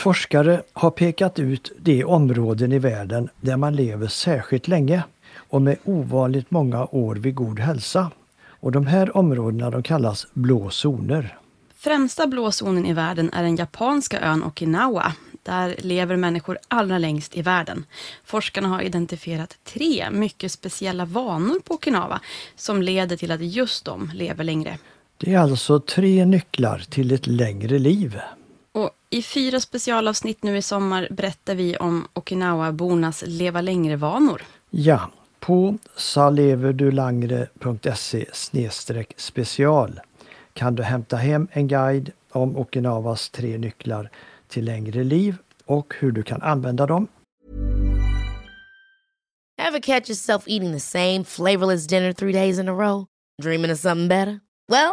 Forskare har pekat ut de områden i världen där man lever särskilt länge och med ovanligt många år vid god hälsa. Och de här områdena de kallas blå zoner. Främsta blå zonen i världen är den japanska ön Okinawa. Där lever människor allra längst i världen. Forskarna har identifierat tre mycket speciella vanor på Okinawa som leder till att just de lever längre. Det är alltså tre nycklar till ett längre liv. I fyra specialavsnitt nu i sommar berättar vi om Okinawa-bornas leva längre-vanor. Ja, på saleverdulangre.se special kan du hämta hem en guide om Okinawas tre nycklar till längre liv och hur du kan använda dem. Have catch yourself eating the same flavorless dinner three days in a row? Dreaming of something better? Well,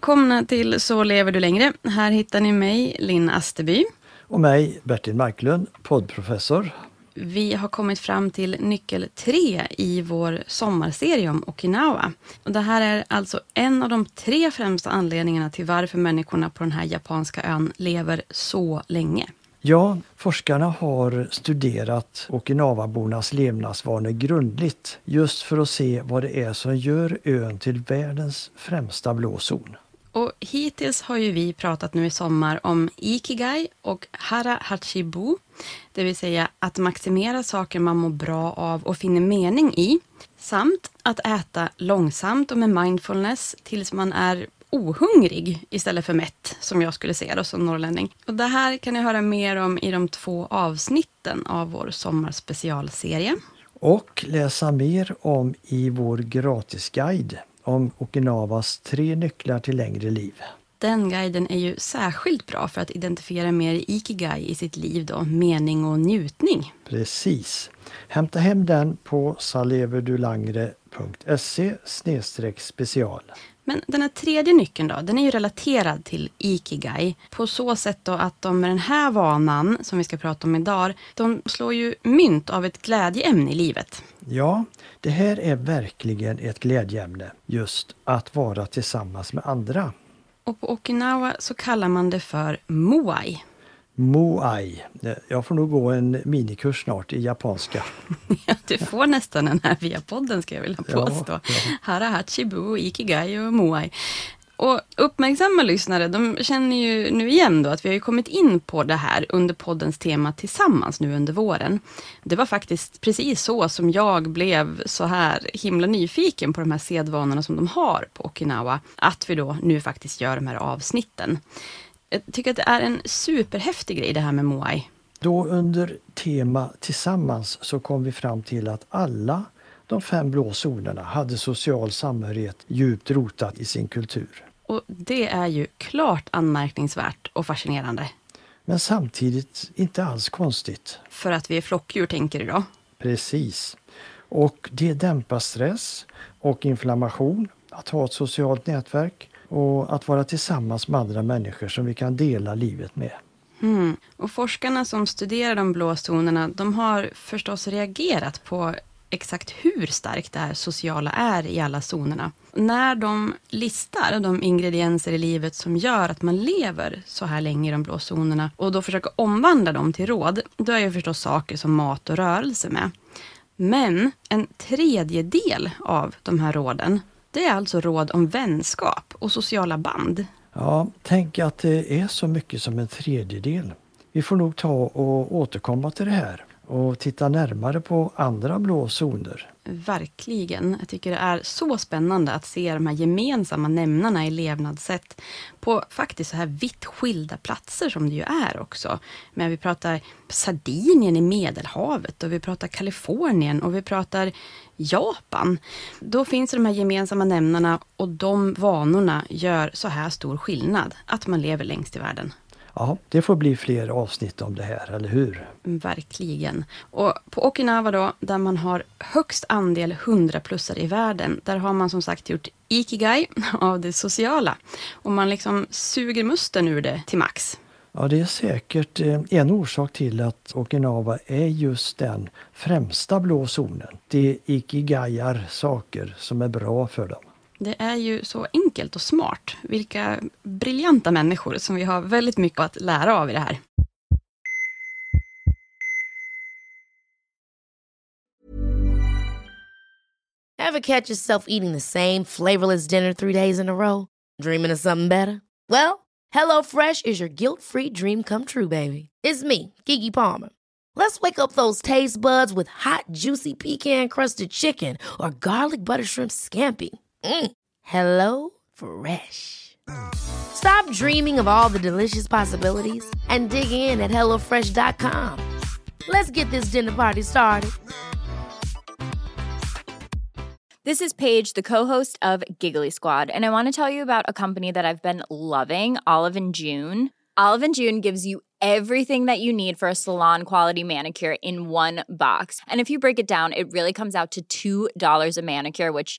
Välkomna till Så lever du längre. Här hittar ni mig, Linn Asterby. Och mig, Bertil Marklund, poddprofessor. Vi har kommit fram till nyckel tre i vår sommarserie om Okinawa. Och det här är alltså en av de tre främsta anledningarna till varför människorna på den här japanska ön lever så länge. Ja, forskarna har studerat Okinawabornas levnadsvanor grundligt just för att se vad det är som gör ön till världens främsta blå zon. Och hittills har ju vi pratat nu i sommar om Ikigai och Hara Hachibu, det vill säga att maximera saker man mår bra av och finner mening i, samt att äta långsamt och med mindfulness tills man är ohungrig istället för mätt, som jag skulle säga då som norrlänning. Och det här kan ni höra mer om i de två avsnitten av vår sommarspecialserie. Och läsa mer om i vår gratisguide om Okinawas tre nycklar till längre liv. Den guiden är ju särskilt bra för att identifiera mer ikigai i sitt liv, då, mening och njutning. Precis. Hämta hem den på saleverdulangre.se special. Men den här tredje nyckeln då, den är ju relaterad till Ikigai på så sätt då att de med den här vanan som vi ska prata om idag, de slår ju mynt av ett glädjeämne i livet. Ja, det här är verkligen ett glädjeämne, just att vara tillsammans med andra. Och på Okinawa så kallar man det för moai. Moai. Jag får nog gå en minikurs snart i japanska. ja, du får nästan den här via podden ska jag vilja påstå. Ja, ja. Hara Hachibu, Ikigai och Moai. Och uppmärksamma lyssnare, de känner ju nu igen då att vi har ju kommit in på det här under poddens tema tillsammans nu under våren. Det var faktiskt precis så som jag blev så här himla nyfiken på de här sedvanorna som de har på Okinawa, att vi då nu faktiskt gör de här avsnitten. Jag tycker att det är en superhäftig grej det här med Moai. Då under tema tillsammans så kom vi fram till att alla de fem blå zonerna hade social samhörighet djupt rotat i sin kultur. Och det är ju klart anmärkningsvärt och fascinerande. Men samtidigt inte alls konstigt. För att vi är flockdjur tänker idag. Precis. Och det dämpar stress och inflammation, att ha ett socialt nätverk och att vara tillsammans med andra människor som vi kan dela livet med. Mm. Och forskarna som studerar de blå zonerna, de har förstås reagerat på exakt hur starkt det här sociala är i alla zonerna. När de listar de ingredienser i livet som gör att man lever så här länge i de blå zonerna och då försöker omvandla dem till råd, då är ju förstås saker som mat och rörelse med. Men en tredjedel av de här råden, det är alltså råd om vänskap och sociala band. Ja, tänk att det är så mycket som en tredjedel. Vi får nog ta och återkomma till det här och titta närmare på andra blå zoner. Verkligen. Jag tycker det är så spännande att se de här gemensamma nämnarna i levnadssätt på faktiskt så här vitt skilda platser som det ju är också. Men vi pratar Sardinien i Medelhavet och vi pratar Kalifornien och vi pratar Japan. Då finns de här gemensamma nämnarna och de vanorna gör så här stor skillnad, att man lever längst i världen. Ja, det får bli fler avsnitt om det här, eller hur? Verkligen. Och på Okinawa då, där man har högst andel 100-plussare i världen, där har man som sagt gjort ikigai av det sociala. Och man liksom suger musten ur det till max. Ja, det är säkert eh, en orsak till att Okinawa är just den främsta blå zonen. Det ikigaiar saker som är bra för dem. Det är ju så enkelt och smart. Vilka briljanta människor som vi har väldigt mycket att lära av i det här. Have catch yourself eating the same flavorless dinner three days in a row? Dreaming of something better? Well, hello fresh is your guilt free dream come true baby. It's me, Gigi Palmer. Let's wake up those taste buds with hot juicy pecan crusted chicken or garlic butter shrimp scampi. Mm. Hello Fresh. Stop dreaming of all the delicious possibilities and dig in at HelloFresh.com. Let's get this dinner party started. This is Paige, the co-host of Giggly Squad, and I want to tell you about a company that I've been loving, Olive and June. Olive and June gives you everything that you need for a salon quality manicure in one box. And if you break it down, it really comes out to $2 a manicure, which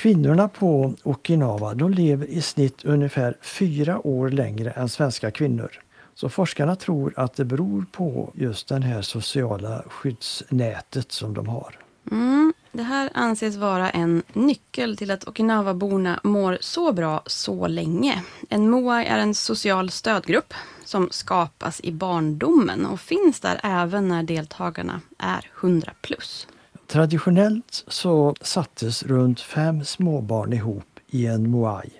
Kvinnorna på Okinawa de lever i snitt ungefär fyra år längre än svenska kvinnor. Så forskarna tror att det beror på just det här sociala skyddsnätet som de har. Mm, det här anses vara en nyckel till att Okinawaborna mår så bra så länge. En Moai är en social stödgrupp som skapas i barndomen och finns där även när deltagarna är 100 plus. Traditionellt så sattes runt fem småbarn ihop i en moai.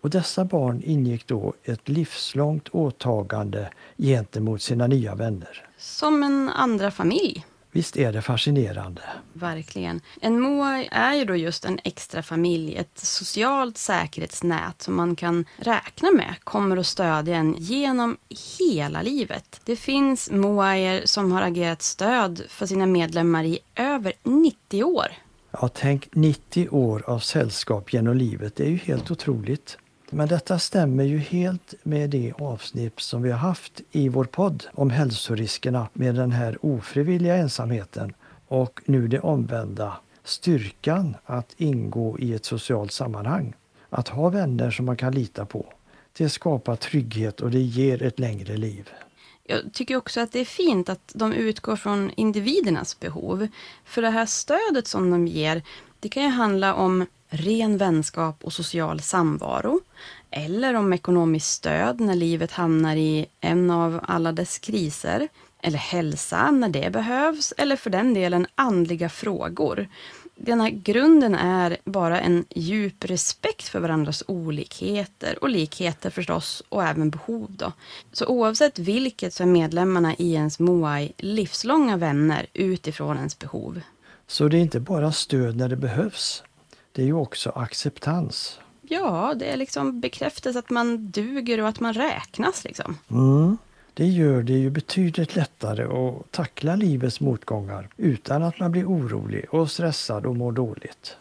Och dessa barn ingick då ett livslångt åtagande gentemot sina nya vänner. Som en andra familj. Visst är det fascinerande? Verkligen. En moai är ju då just en extra familj, ett socialt säkerhetsnät som man kan räkna med kommer att stödja en genom hela livet. Det finns moaier som har agerat stöd för sina medlemmar i över 90 år. Ja, tänk 90 år av sällskap genom livet. Det är ju helt otroligt. Men detta stämmer ju helt med det avsnitt som vi har haft i vår podd om hälsoriskerna med den här ofrivilliga ensamheten och nu det omvända, styrkan att ingå i ett socialt sammanhang. Att ha vänner som man kan lita på. Det skapar trygghet och det ger ett längre liv. Jag tycker också att det är fint att de utgår från individernas behov. För det här stödet som de ger, det kan ju handla om ren vänskap och social samvaro. Eller om ekonomiskt stöd när livet hamnar i en av alla dess kriser. Eller hälsa när det behövs. Eller för den delen andliga frågor. Den här grunden är bara en djup respekt för varandras olikheter och likheter förstås och även behov. Då. Så oavsett vilket så är medlemmarna i ens Moai livslånga vänner utifrån ens behov. Så det är inte bara stöd när det behövs. Det är ju också acceptans. Ja, det är liksom bekräftelse att man duger och att man räknas. Liksom. Mm. Det gör det ju betydligt lättare att tackla livets motgångar utan att man blir orolig och stressad och mår dåligt.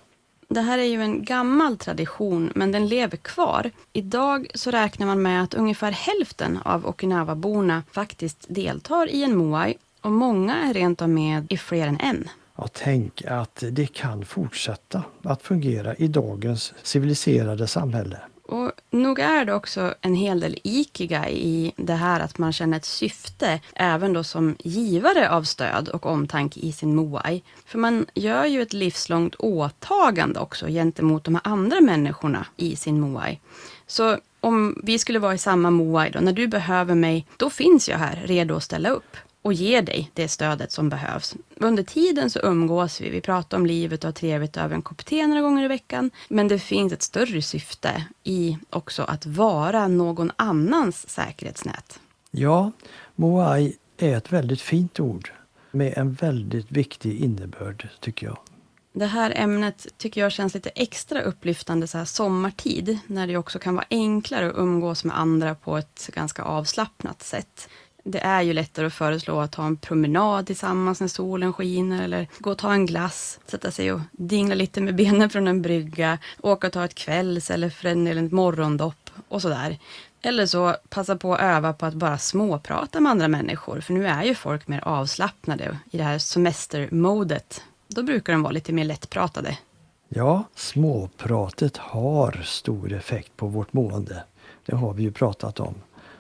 Det här är ju en gammal tradition, men den lever kvar. Idag så räknar man med att ungefär hälften av Okinawaborna faktiskt deltar i en Moai och många är rent av med i fler än en. Ja, tänk att det kan fortsätta att fungera i dagens civiliserade samhälle. Och nog är det också en hel del ikiga i det här att man känner ett syfte, även då som givare av stöd och omtanke i sin moai. För man gör ju ett livslångt åtagande också gentemot de här andra människorna i sin moai. Så om vi skulle vara i samma moai då, när du behöver mig, då finns jag här redo att ställa upp och ger dig det stödet som behövs. Under tiden så umgås vi. Vi pratar om livet och har trevligt över en kopp te några gånger i veckan. Men det finns ett större syfte i också att vara någon annans säkerhetsnät. Ja, Moai är ett väldigt fint ord med en väldigt viktig innebörd tycker jag. Det här ämnet tycker jag känns lite extra upplyftande så här sommartid, när det också kan vara enklare att umgås med andra på ett ganska avslappnat sätt det är ju lättare att föreslå att ta en promenad tillsammans när solen skiner eller gå och ta en glass, sätta sig och dingla lite med benen från en brygga, åka och ta ett kvälls eller för en del ett morgondopp och sådär. Eller så passa på att öva på att bara småprata med andra människor, för nu är ju folk mer avslappnade i det här semestermodet. Då brukar de vara lite mer lättpratade. Ja, småpratet har stor effekt på vårt mående. Det har vi ju pratat om.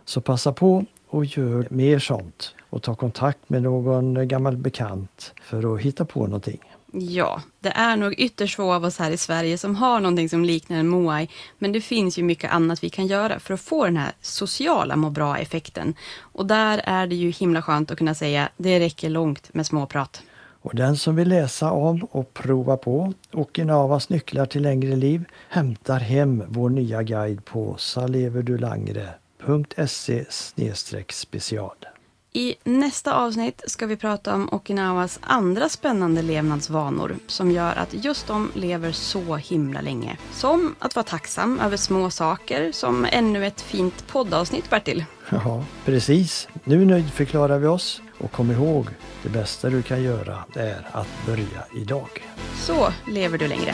Så passa på och gör mer sånt och ta kontakt med någon gammal bekant för att hitta på någonting. Ja, det är nog ytterst få av oss här i Sverige som har någonting som liknar en moai. Men det finns ju mycket annat vi kan göra för att få den här sociala må bra-effekten. Och där är det ju himla skönt att kunna säga det räcker långt med småprat. Och den som vill läsa om och prova på Okinavas nycklar till längre liv hämtar hem vår nya guide på saleverdulangre.se special. I nästa avsnitt ska vi prata om Okinawas andra spännande levnadsvanor som gör att just de lever så himla länge. Som att vara tacksam över små saker, som ännu ett fint poddavsnitt, Bertil. Ja, precis. Nu nöjdförklarar vi oss och kom ihåg, det bästa du kan göra är att börja idag. Så lever du längre.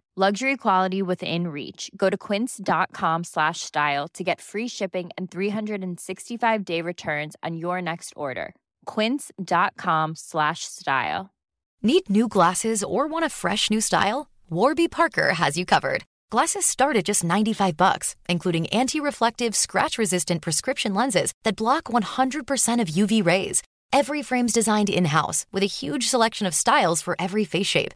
Luxury quality within reach. Go to quince.com slash style to get free shipping and 365 day returns on your next order. Quince.com slash style. Need new glasses or want a fresh new style? Warby Parker has you covered. Glasses start at just 95 bucks, including anti-reflective, scratch-resistant prescription lenses that block 100% of UV rays. Every frame's designed in-house with a huge selection of styles for every face shape.